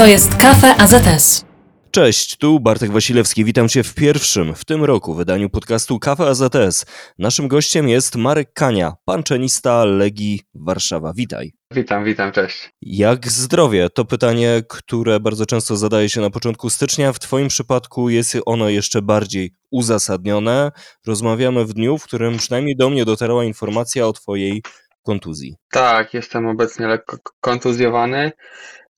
To jest Kafe AZS. Cześć, tu Bartek Wasilewski. Witam Cię w pierwszym w tym roku wydaniu podcastu Kafe AZS. Naszym gościem jest Marek Kania, panczenista Legii Warszawa. Witaj. Witam, witam, cześć. Jak zdrowie? To pytanie, które bardzo często zadaje się na początku stycznia. W Twoim przypadku jest ono jeszcze bardziej uzasadnione. Rozmawiamy w dniu, w którym przynajmniej do mnie dotarła informacja o Twojej kontuzji. Tak, jestem obecnie lekko kontuzjowany.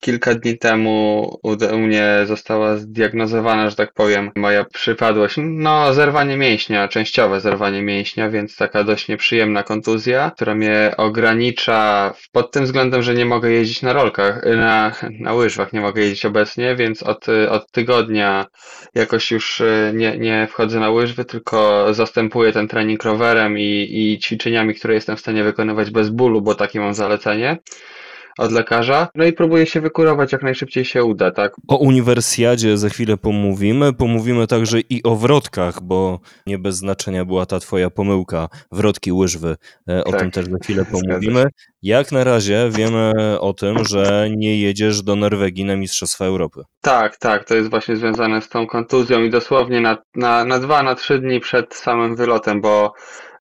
Kilka dni temu u mnie została zdiagnozowana, że tak powiem, moja przypadłość. No, zerwanie mięśnia, częściowe zerwanie mięśnia, więc taka dość nieprzyjemna kontuzja, która mnie ogranicza pod tym względem, że nie mogę jeździć na rolkach, na, na łyżwach nie mogę jeździć obecnie, więc od, od tygodnia jakoś już e, nie, nie wchodzę na łyżwy, tylko zastępuję ten trening rowerem i, i ćwiczeniami, które jestem w stanie wykonywać bez bólu, bo takie mam zalecenie od lekarza. No i próbuję się wykurować jak najszybciej się uda, tak? O uniwersjadzie za chwilę pomówimy. Pomówimy także i o wrotkach, bo nie bez znaczenia była ta twoja pomyłka, wrotki łyżwy. E, o tak, tym też za chwilę pomówimy. Jak na razie wiemy o tym, że nie jedziesz do Norwegii na Mistrzostwa Europy. Tak, tak, to jest właśnie związane z tą kontuzją i dosłownie na, na, na dwa, na trzy dni przed samym wylotem, bo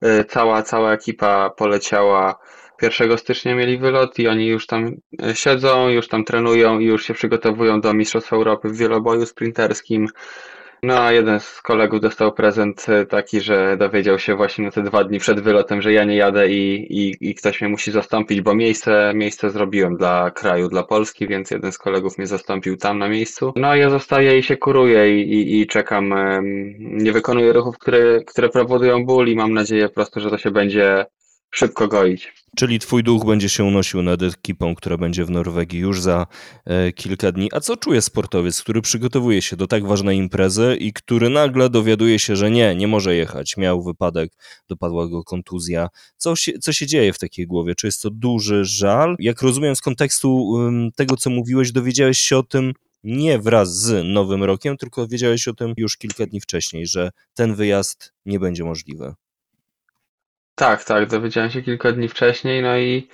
y, cała, cała ekipa poleciała 1 stycznia mieli wylot i oni już tam e, siedzą, już tam trenują i już się przygotowują do Mistrzostw Europy w wieloboju sprinterskim. No a jeden z kolegów dostał prezent e, taki, że dowiedział się właśnie na te dwa dni przed wylotem, że ja nie jadę i, i, i ktoś mnie musi zastąpić, bo miejsce, miejsce zrobiłem dla kraju, dla Polski, więc jeden z kolegów mnie zastąpił tam na miejscu. No ja zostaję i się kuruję i, i, i czekam. Nie wykonuję ruchów, które, które powodują ból i mam nadzieję po prostu, że to się będzie szybko goić. Czyli twój duch będzie się unosił nad ekipą, która będzie w Norwegii już za e, kilka dni. A co czuje sportowiec, który przygotowuje się do tak ważnej imprezy i który nagle dowiaduje się, że nie, nie może jechać, miał wypadek, dopadła go kontuzja. Co się, co się dzieje w takiej głowie? Czy jest to duży żal? Jak rozumiem z kontekstu tego, co mówiłeś, dowiedziałeś się o tym nie wraz z Nowym Rokiem, tylko wiedziałeś o tym już kilka dni wcześniej, że ten wyjazd nie będzie możliwy. Tak, tak, dowiedziałem się kilka dni wcześniej, no i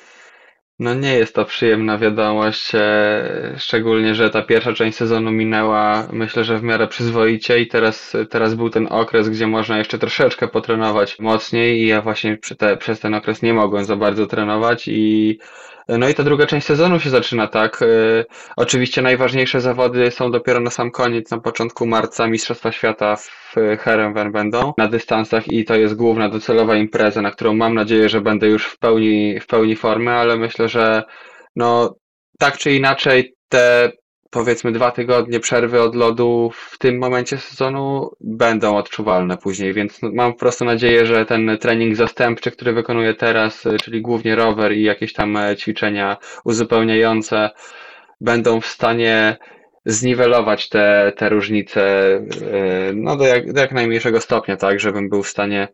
no nie jest to przyjemna wiadomość, e, szczególnie, że ta pierwsza część sezonu minęła, myślę, że w miarę przyzwoicie i teraz, teraz był ten okres, gdzie można jeszcze troszeczkę potrenować mocniej i ja właśnie te, przez ten okres nie mogłem za bardzo trenować i no i ta druga część sezonu się zaczyna tak. E, oczywiście najważniejsze zawody są dopiero na sam koniec, na początku marca Mistrzostwa Świata w Herenven będą na dystansach i to jest główna docelowa impreza, na którą mam nadzieję, że będę już w pełni, w pełni formy, ale myślę, że no tak czy inaczej te powiedzmy dwa tygodnie przerwy od lodu w tym momencie sezonu będą odczuwalne później, więc mam po prostu nadzieję, że ten trening zastępczy, który wykonuję teraz, czyli głównie rower i jakieś tam ćwiczenia uzupełniające, będą w stanie zniwelować te, te różnice e, no do, jak, do jak najmniejszego stopnia, tak, żebym był w stanie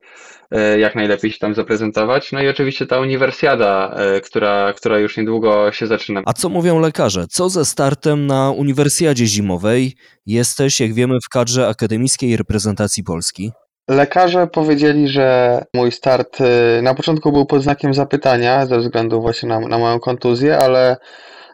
e, jak najlepiej się tam zaprezentować. No i oczywiście ta uniwersjada, e, która, która już niedługo się zaczyna. A co mówią lekarze? Co ze startem na uniwersjadzie zimowej? Jesteś, jak wiemy, w kadrze akademickiej reprezentacji Polski. Lekarze powiedzieli, że mój start na początku był pod znakiem zapytania ze względu właśnie na, na moją kontuzję, ale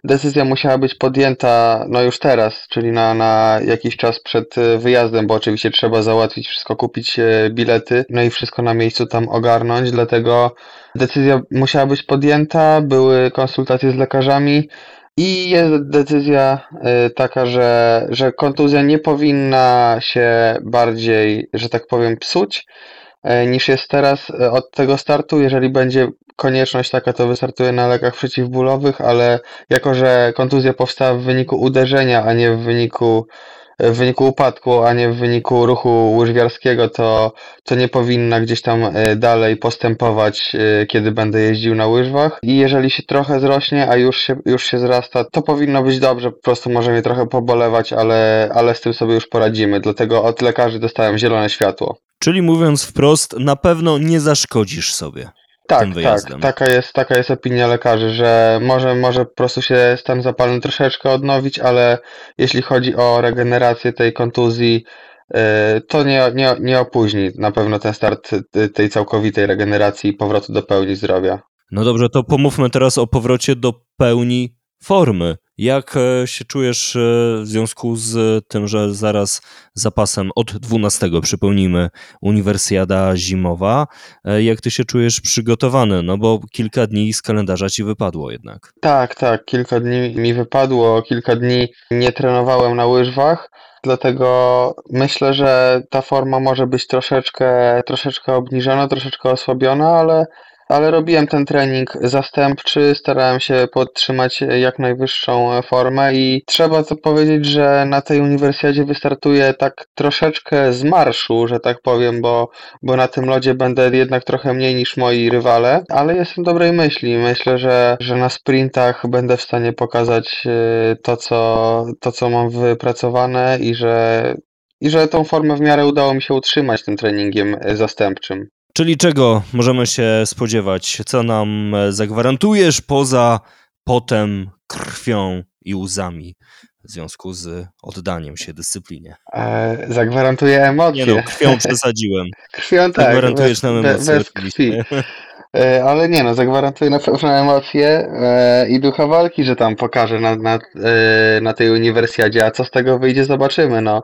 decyzja musiała być podjęta no już teraz, czyli na, na jakiś czas przed e, wyjazdem, bo oczywiście trzeba załatwić wszystko, kupić e, bilety, no i wszystko na miejscu tam ogarnąć, dlatego decyzja musiała być podjęta, były konsultacje z lekarzami i jest decyzja e, taka, że, że kontuzja nie powinna się bardziej, że tak powiem, psuć, niż jest teraz od tego startu. Jeżeli będzie konieczność taka, to wystartuje na lekach przeciwbólowych, ale jako, że kontuzja powstała w wyniku uderzenia, a nie w wyniku w wyniku upadku, a nie w wyniku ruchu łyżwiarskiego, to, to nie powinna gdzieś tam e, dalej postępować, e, kiedy będę jeździł na łyżwach. I jeżeli się trochę zrośnie, a już się, już się zrasta, to powinno być dobrze, po prostu może mnie trochę pobolewać, ale, ale z tym sobie już poradzimy. Dlatego od lekarzy dostałem zielone światło. Czyli mówiąc wprost, na pewno nie zaszkodzisz sobie tak, tym wyjazdem. Tak, taka jest, taka jest opinia lekarzy, że może, może po prostu się stan zapalny troszeczkę odnowić, ale jeśli chodzi o regenerację tej kontuzji, y, to nie, nie, nie opóźni na pewno ten start tej całkowitej regeneracji i powrotu do pełni zdrowia. No dobrze, to pomówmy teraz o powrocie do pełni formy. Jak e, się czujesz e, w związku z tym, że zaraz zapasem od 12, przypomnijmy, uniwersjada zimowa, e, jak ty się czujesz przygotowany? No bo kilka dni z kalendarza ci wypadło jednak. Tak, tak, kilka dni mi wypadło, kilka dni nie trenowałem na łyżwach, dlatego myślę, że ta forma może być troszeczkę, troszeczkę obniżona, troszeczkę osłabiona, ale ale robiłem ten trening zastępczy, starałem się podtrzymać jak najwyższą formę i trzeba to powiedzieć, że na tej uniwersjadzie wystartuję tak troszeczkę z marszu, że tak powiem, bo, bo na tym lodzie będę jednak trochę mniej niż moi rywale, ale jestem dobrej myśli. Myślę, że, że na sprintach będę w stanie pokazać e, to, co, to, co mam wypracowane i że i że tą formę w miarę udało mi się utrzymać tym treningiem zastępczym. Czyli czego możemy się spodziewać? Co nam e, zagwarantujesz poza potem, krwią i łzami w związku z oddaniem się dyscyplinie? E, zagwarantuję emocje. Nie no, krwią przesadziłem. krwią tak. Zagwarantujesz nam emocje. Bez. E, ale nie no, zagwarantuję na pewno emocje e, i ducha walki, że tam pokażę na, na, e, na tej uniwersjadzie, a co z tego wyjdzie zobaczymy, no.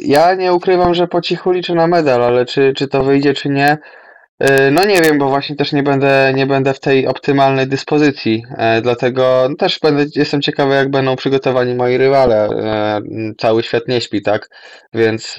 Ja nie ukrywam, że po cichu liczę na medal, ale czy, czy to wyjdzie, czy nie, e, no nie wiem, bo właśnie też nie będę, nie będę w tej optymalnej dyspozycji, e, dlatego też będę, jestem ciekawy, jak będą przygotowani moi rywale. E, cały świat nie śpi, tak? Więc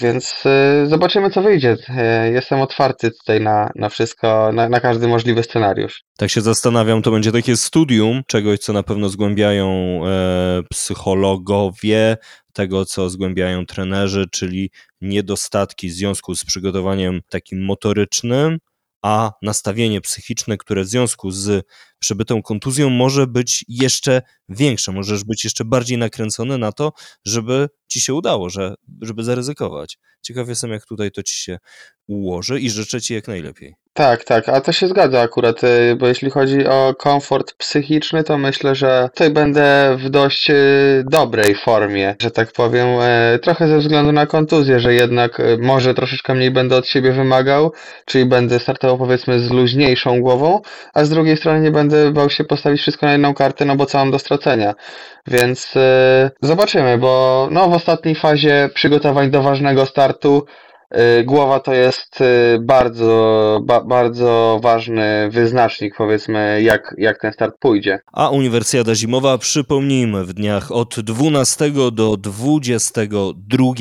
więc y, zobaczymy, co wyjdzie. Y, jestem otwarty tutaj na, na wszystko, na, na każdy możliwy scenariusz. Tak się zastanawiam, to będzie takie studium czegoś, co na pewno zgłębiają e, psychologowie, tego, co zgłębiają trenerzy, czyli niedostatki w związku z przygotowaniem takim motorycznym, a nastawienie psychiczne, które w związku z przebytą kontuzją może być jeszcze większe, możesz być jeszcze bardziej nakręcony na to, żeby ci się udało, że, żeby zaryzykować. Ciekaw jestem, jak tutaj to ci się ułoży i życzę ci jak najlepiej. Tak, tak, a to się zgadza akurat, y, bo jeśli chodzi o komfort psychiczny, to myślę, że tutaj będę w dość y, dobrej formie, że tak powiem, e, trochę ze względu na kontuzję, że jednak y, może troszeczkę mniej będę od siebie wymagał, czyli będę startował powiedzmy z luźniejszą głową, a z drugiej strony nie będę bał się postawić wszystko na jedną kartę, no bo co mam do stracenia. Więc zobaczymy, bo no, w ostatniej fazie przygotowań do ważnego startu Y, głowa to jest y, bardzo, ba, bardzo ważny wyznacznik, powiedzmy, jak, jak ten start pójdzie. A Uniwersjada Zimowa, przypomnijmy, w dniach od 12 do 22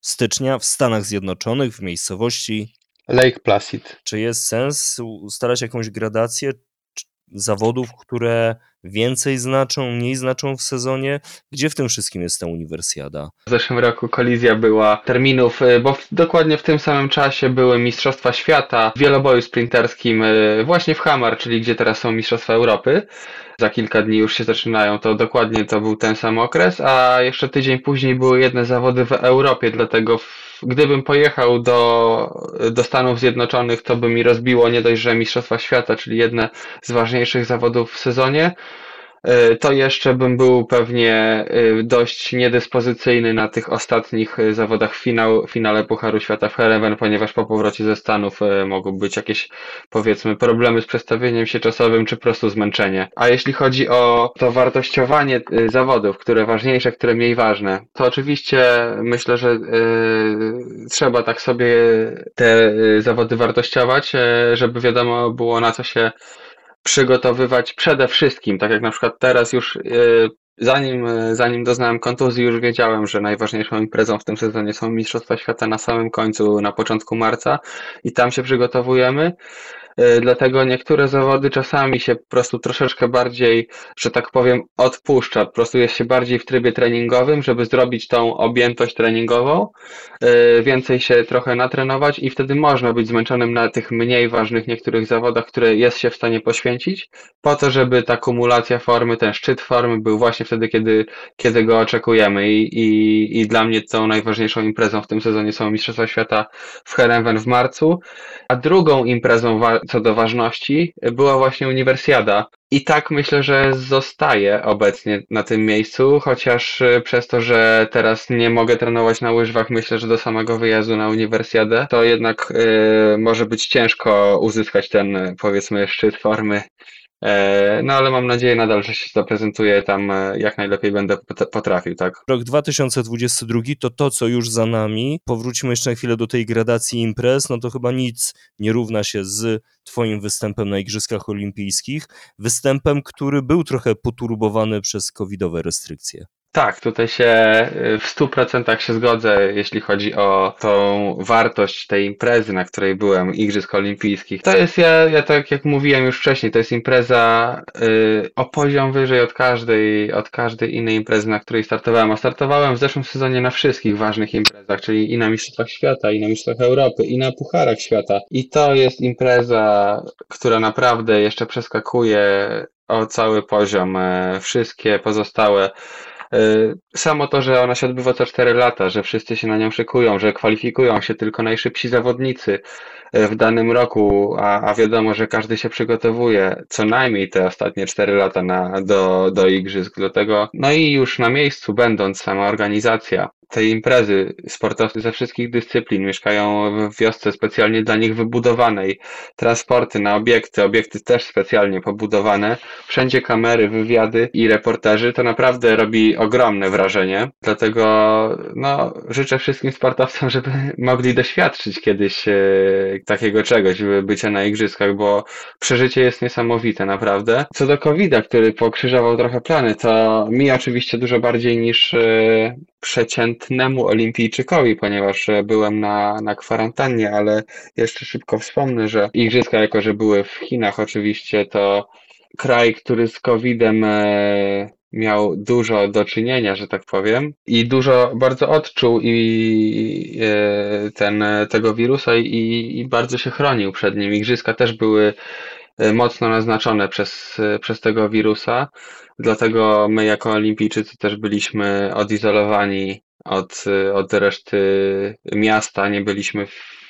stycznia w Stanach Zjednoczonych, w miejscowości Lake Placid. Czy jest sens ustalać jakąś gradację zawodów, które więcej znaczą, mniej znaczą w sezonie? Gdzie w tym wszystkim jest ta uniwersjada? W zeszłym roku kolizja była terminów, y, bo w, dokładnie w tym samym czasie były Mistrzostwa Świata w wieloboju sprinterskim y, właśnie w Hamar, czyli gdzie teraz są Mistrzostwa Europy. Za kilka dni już się zaczynają, to dokładnie to był ten sam okres, a jeszcze tydzień później były jedne zawody w Europie, dlatego w, gdybym pojechał do, do Stanów Zjednoczonych, to by mi rozbiło nie dość, że Mistrzostwa Świata, czyli jedne z ważniejszych zawodów w sezonie, to jeszcze bym był pewnie e, dość niedyspozycyjny na tych ostatnich e, zawodach finał, finale Pucharu Świata w Hereven, ponieważ po powrocie ze Stanów mogą być jakieś powiedzmy problemy z przestawieniem się czasowym, czy po prostu zmęczenie. A jeśli chodzi o to wartościowanie zawodów, które ważniejsze, które mniej ważne, to oczywiście myślę, że yy, trzeba tak sobie te zawody wartościować, żeby wiadomo było na co się przygotowywać przede wszystkim, tak jak na przykład teraz już yy, zanim, zanim doznałem kontuzji, już wiedziałem, że najważniejszą imprezą w tym sezonie są Mistrzostwa Świata na samym końcu, na początku marca i tam się przygotowujemy. E, dlatego niektóre zawody czasami się po prostu troszeczkę bardziej, że tak powiem, odpuszcza. Po prostu jest się bardziej w trybie treningowym, żeby zrobić tą objętość treningową, e, więcej się trochę natrenować i wtedy można być zmęczonym na tych mniej ważnych niektórych zawodach, które jest się w stanie poświęcić, po to, żeby ta kumulacja formy, ten szczyt formy był właśnie wtedy, kiedy, kiedy go oczekujemy. I, i, I dla mnie tą najważniejszą imprezą w tym sezonie są Mistrzostwa Świata w Herenven w marcu, a drugą imprezą co do ważności, była właśnie Uniwersjada. I tak myślę, że zostaje obecnie na tym miejscu, chociaż y, przez to, że teraz nie mogę trenować na łyżwach, myślę, że do samego wyjazdu na Uniwersjadę, to jednak y, może być ciężko uzyskać ten, powiedzmy, szczyt formy E, no ale mam nadzieję nadal, że się zaprezentuję tam e, jak najlepiej będę potrafił, tak. Rok 2022 to to, co już za nami. Powróćmy jeszcze na chwilę do tej gradacji imprez. No to chyba nic nie równa się z Twoim występem na Igrzyskach Olimpijskich. Występem, który był trochę poturbowany przez covidowe restrykcje. Tak, tutaj się y, w stu procentach się zgodzę, jeśli chodzi o tą wartość tej imprezy, na której byłem, Igrzysk Olimpijskich. To jest, ja, ja tak jak mówiłem już wcześniej, to jest impreza y, o poziom wyżej od każdej, od każdej innej imprezy, na której startowałem. A startowałem w zeszłym sezonie na wszystkich ważnych imprezach, czyli i na Mistrzostwach Świata, i na Mistrzostwach Europy, i na Pucharach Świata. I to jest impreza, która naprawdę jeszcze przeskakuje o cały poziom. E, wszystkie pozostałe samo to, że ona się odbywa co 4 lata, że wszyscy się na nią szykują, że kwalifikują się tylko najszybsi zawodnicy e, w danym roku, a, a wiadomo, że każdy się przygotowuje co najmniej te ostatnie 4 lata na, do, do igrzysk. Dlatego, no i już na miejscu będąc sama organizacja, tej imprezy. Sportowcy ze wszystkich dyscyplin mieszkają w wiosce specjalnie dla nich wybudowanej. Transporty na obiekty, obiekty też specjalnie pobudowane. Wszędzie kamery, wywiady i reporterzy. To naprawdę robi ogromne wrażenie. Dlatego no, życzę wszystkim sportowcom, żeby mogli doświadczyć kiedyś e, takiego czegoś, bycia na igrzyskach, bo przeżycie jest niesamowite, naprawdę. Co do covid który pokrzyżował trochę plany, to mi oczywiście dużo bardziej niż e, przeciętnemu olimpijczykowi, ponieważ e, byłem na, na kwarantannie, ale jeszcze szybko wspomnę, że igrzyska, jako że były w Chinach oczywiście, to kraj, który z COVID-em e, miał dużo do czynienia, że tak powiem, i dużo bardzo odczuł i e, ten, tego wirusa i, i bardzo się chronił przed nim. Igrzyska też były mocno naznaczone przez, przez tego wirusa. Dlatego my jako olimpijczycy też byliśmy odizolowani od, od reszty miasta, nie byliśmy w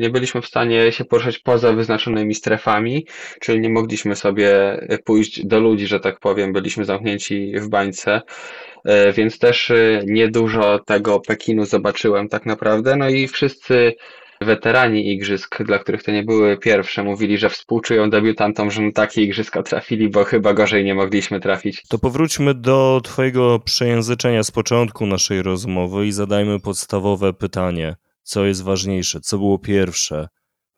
nie byliśmy w stanie się poruszać poza wyznaczonymi strefami, czyli nie mogliśmy sobie pójść do ludzi, że tak powiem, byliśmy zamknięci w bańce, więc też niedużo tego Pekinu zobaczyłem tak naprawdę. No i wszyscy Weterani igrzysk, dla których to nie były pierwsze, mówili, że współczują debiutantom, że na takie igrzyska trafili, bo chyba gorzej nie mogliśmy trafić. To powróćmy do Twojego przejęzyczenia z początku naszej rozmowy i zadajmy podstawowe pytanie. Co jest ważniejsze? Co było pierwsze?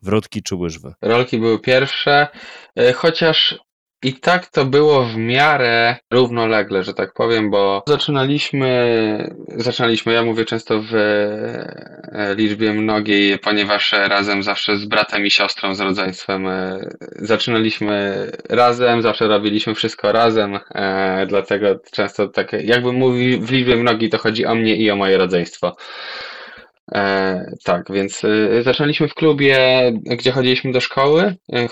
Wrotki czy łyżwy? Rolki były pierwsze, e, chociaż i tak to było w miarę równolegle, że tak powiem, bo zaczynaliśmy, zaczynaliśmy, ja mówię często w e, liczbie mnogiej, ponieważ razem zawsze z bratem i siostrą z rodzeństwem e, zaczynaliśmy razem, zawsze robiliśmy wszystko razem, e, dlatego często tak, jakbym mówił w liczbie mnogiej, to chodzi o mnie i o moje rodzeństwo. E, tak, więc e, zaczęliśmy w klubie, gdzie chodziliśmy do szkoły e,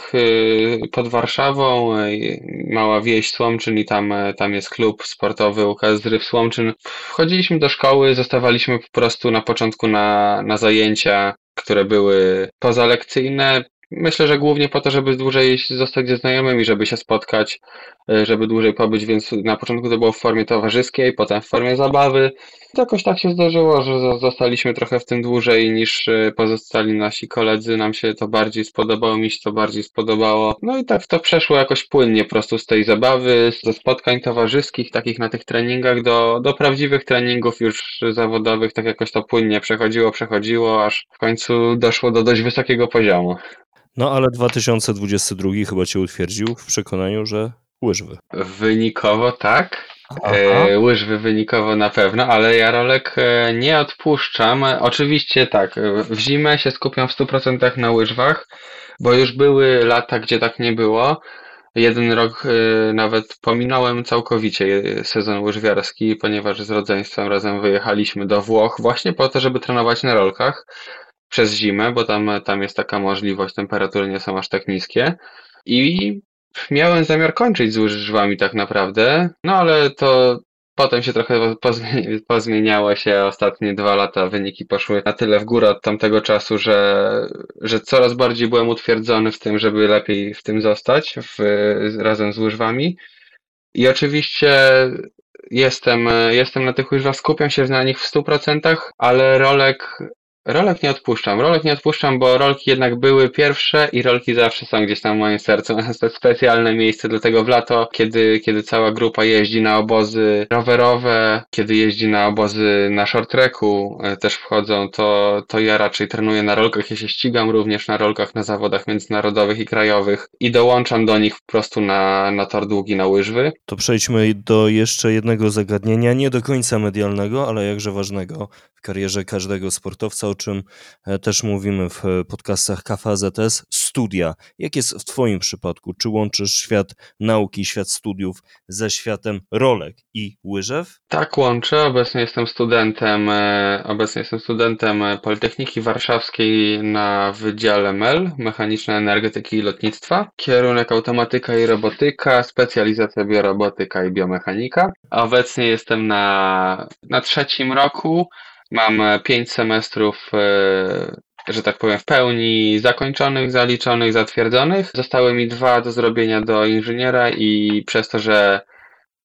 pod Warszawą, mała wieś Słomczyn i tam, e, tam jest klub sportowy UKS Zryw Słomczyn. Wchodziliśmy do szkoły, zostawaliśmy po prostu na początku na, na zajęcia, które były pozalekcyjne, Myślę, że głównie po to, żeby dłużej zostać ze znajomymi, żeby się spotkać, e, żeby dłużej pobyć, więc na początku to było w formie towarzyskiej, potem w formie zabawy. Jakoś tak się zdarzyło, że zostaliśmy trochę w tym dłużej niż e, pozostali nasi koledzy. Nam się to bardziej spodobało, mi się to bardziej spodobało. No i tak to przeszło jakoś płynnie po prostu z tej zabawy, ze spotkań towarzyskich, takich na tych treningach, do, do prawdziwych treningów już zawodowych. Tak jakoś to płynnie przechodziło, przechodziło, aż w końcu doszło do dość wysokiego poziomu. No ale 2022 chyba cię utwierdził w przekonaniu, że łyżwy. Wynikowo tak. E, łyżwy wynikowo na pewno, ale ja rolek e, nie odpuszczam. Oczywiście tak, w zimę się skupiam w 100% na łyżwach, bo już były lata, gdzie tak nie było. Jeden rok e, nawet pominąłem całkowicie sezon łyżwiarski, ponieważ z rodzeństwem razem wyjechaliśmy do Włoch właśnie po to, żeby trenować na rolkach przez zimę, bo tam, tam jest taka możliwość, temperatury nie są aż tak niskie. I miałem zamiar kończyć z łyżwami tak naprawdę, no ale to potem się trochę pozmieniało się. Ostatnie dwa lata wyniki poszły na tyle w górę od tamtego czasu, że, że coraz bardziej byłem utwierdzony w tym, żeby lepiej w tym zostać w, razem z łyżwami. I oczywiście jestem, jestem na tych łyżwach, skupiam się na nich w 100%, ale rolek Rolek nie odpuszczam. Rolek nie odpuszczam, bo rolki jednak były pierwsze i rolki zawsze są gdzieś tam w moim sercu. Jest to specjalne miejsce, dlatego w lato, kiedy, kiedy cała grupa jeździ na obozy rowerowe, kiedy jeździ na obozy na short tracku e, też wchodzą, to, to ja raczej trenuję na rolkach. Ja się ścigam również na rolkach na zawodach międzynarodowych i krajowych i dołączam do nich po prostu na, na tor długi na łyżwy. To przejdźmy do jeszcze jednego zagadnienia, nie do końca medialnego, ale jakże ważnego karierze każdego sportowca, o czym e, też mówimy w podcastach KFZS, studia. Jak jest w Twoim przypadku? Czy łączysz świat nauki, świat studiów ze światem rolek i łyżew? Tak, łączę. Obecnie jestem studentem, e, obecnie jestem studentem Politechniki Warszawskiej na Wydziale MEL, Mechaniczne Energetyki i Lotnictwa. Kierunek automatyka i robotyka, specjalizacja biorobotyka i biomechanika. Obecnie jestem na, na trzecim roku. Mam e, pięć semestrów, e, że tak powiem, w pełni zakończonych, zaliczonych, zatwierdzonych. Zostały mi dwa do zrobienia do inżyniera i przez to, że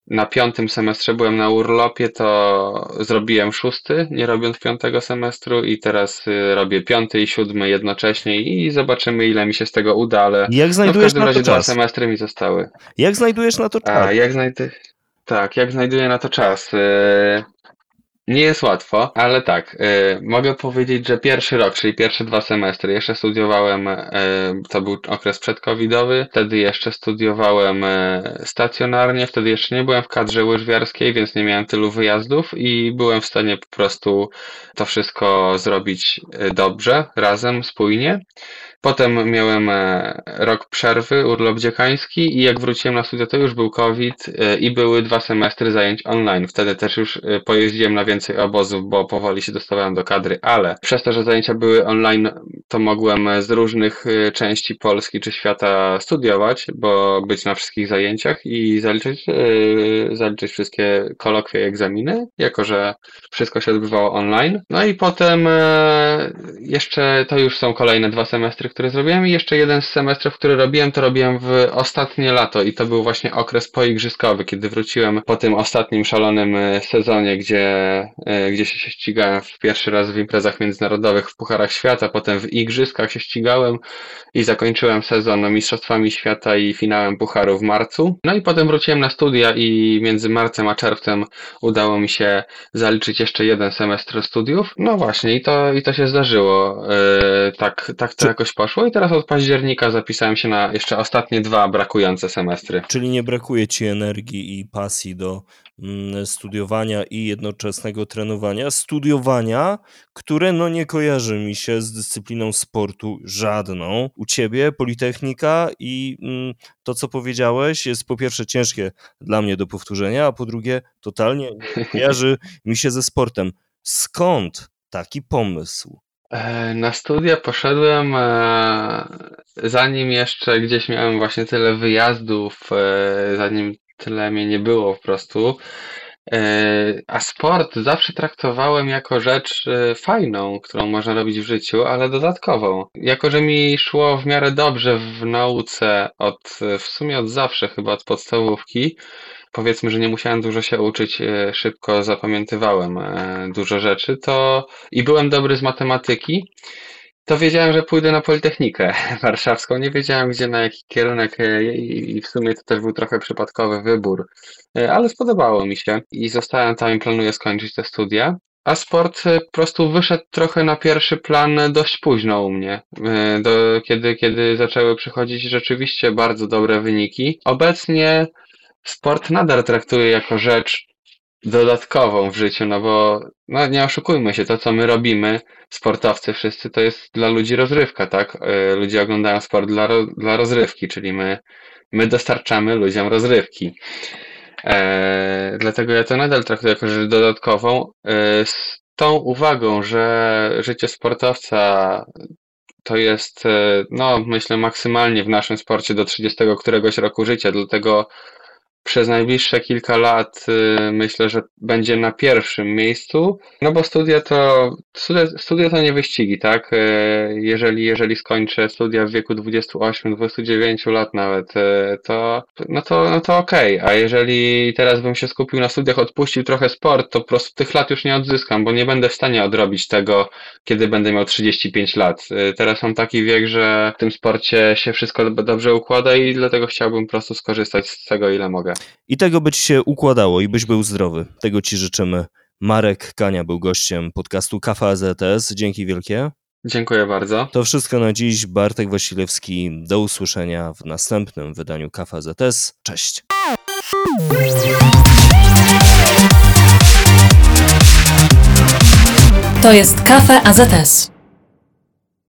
na piątym semestrze byłem na urlopie, to zrobiłem szósty, nie robiąc piątego semestru i teraz y, robię piąty i siódmy jednocześnie i zobaczymy ile mi się z tego uda, ale Jak znajdujesz no w każdym na to razie dwa czas? semestry mi zostały. Jak znajdujesz na to czas? A jak. Tak, jak znajduję na to czas? Nie jest łatwo, ale tak, y, mogę powiedzieć, że pierwszy rok, czyli pierwsze dwa semestry, jeszcze studiowałem, y, to był okres przedcovidowy, wtedy jeszcze studiowałem y, stacjonarnie, wtedy jeszcze nie byłem w kadrze łyżwiarskiej, więc nie miałem tylu wyjazdów i byłem w stanie po prostu to wszystko zrobić y, dobrze, razem, spójnie. Potem miałem e, rok przerwy, urlop dziekański i jak wróciłem na studia, to już był COVID e, i były dwa semestry zajęć online. Wtedy też już e, pojeździłem na więcej obozów, bo powoli się dostawałem do kadry, ale przez to, że zajęcia były online, to mogłem z różnych części Polski czy świata studiować, bo być na wszystkich zajęciach i zaliczyć, zaliczyć wszystkie kolokwie i egzaminy, jako że wszystko się odbywało online. No i potem jeszcze to już są kolejne dwa semestry, które zrobiłem i jeszcze jeden z semestrów, który robiłem, to robiłem w ostatnie lato i to był właśnie okres poigrzyskowy, kiedy wróciłem po tym ostatnim szalonym e, sezonie, gdzie, e, gdzie się ścigałem w pierwszy raz w imprezach międzynarodowych w Pucharach Świata, potem w Igrzyskach się ścigałem i zakończyłem sezon Mistrzostwami Świata i finałem Pucharu w marcu. No i potem wróciłem na studia i między marcem a czerwcem udało mi się zaliczyć jeszcze jeden semestr studiów. No właśnie i to, i to się zdarzyło. Yy, tak, tak to jakoś poszło i teraz od października zapisałem się na jeszcze ostatnie dwa brakujące semestry. Czyli nie brakuje ci energii i pasji do mm, studiowania i jednoczesnego trenowania. Studiowania, które no nie kojarzy mi się z dyscypliną sportu żadną. U ciebie Politechnika i mm, to, co powiedziałeś, jest po pierwsze ciężkie dla mnie do powtórzenia, a po drugie totalnie nie kojarzy mi się ze sportem. Skąd taki pomysł? E, na studia poszedłem, e, zanim jeszcze gdzieś miałem właśnie tyle wyjazdów, e, zanim tyle mnie nie było po prostu. A sport zawsze traktowałem jako rzecz fajną, którą można robić w życiu, ale dodatkową. Jako, że mi szło w miarę dobrze w nauce od, w sumie od zawsze, chyba od podstawówki, powiedzmy, że nie musiałem dużo się uczyć, e, szybko zapamiętywałem e, dużo rzeczy, to i byłem dobry z matematyki, to wiedziałem, że pójdę na Politechnikę Warszawską. Nie wiedziałem, gdzie, na jaki kierunek e, i w sumie to też był trochę przypadkowy wybór, ale spodobało mi się i zostałem tam i planuję skończyć te studia. A sport po prostu wyszedł trochę na pierwszy plan dość późno u mnie, do, kiedy, kiedy zaczęły przychodzić rzeczywiście bardzo dobre wyniki. Obecnie sport nadal traktuję jako rzecz dodatkową w życiu, no bo no nie oszukujmy się, to co my robimy, sportowcy wszyscy, to jest dla ludzi rozrywka, tak? Y, ludzie oglądają sport dla, dla rozrywki, czyli my, my dostarczamy ludziom rozrywki. E, dlatego ja to nadal traktuję jako rzecz dodatkową, e, z tą uwagą, że życie sportowca to jest, e, no myślę, maksymalnie w naszym sporcie do 30 któregoś roku życia, dlatego przez najbliższe kilka lat y, myślę, że będzie na pierwszym miejscu, no bo studia to, studia, to nie wyścigi, tak? Y, Jeżeli, jeżeli skończę studia w wieku 28-29 lat nawet, y, to, no to, no to okej, a jeżeli teraz bym się skupił na studiach, odpuścił trochę sport, to po prostu tych lat już nie odzyskam, bo nie będę w stanie odrobić tego, kiedy będę miał 35 lat. Teraz mam taki wiek, że w tym sporcie się wszystko dobrze układa i dlatego chciałbym po prostu skorzystać z tego, ile mogę. I tego by ci się układało i byś był zdrowy. Tego ci życzymy. Marek Kania był gościem podcastu Kafa AZS. Dzięki wielkie. Dziękuję bardzo. To wszystko na dziś. Bartek Wasilewski. Do usłyszenia w następnym wydaniu Kafa AZS. Cześć. To jest Kafe AZS.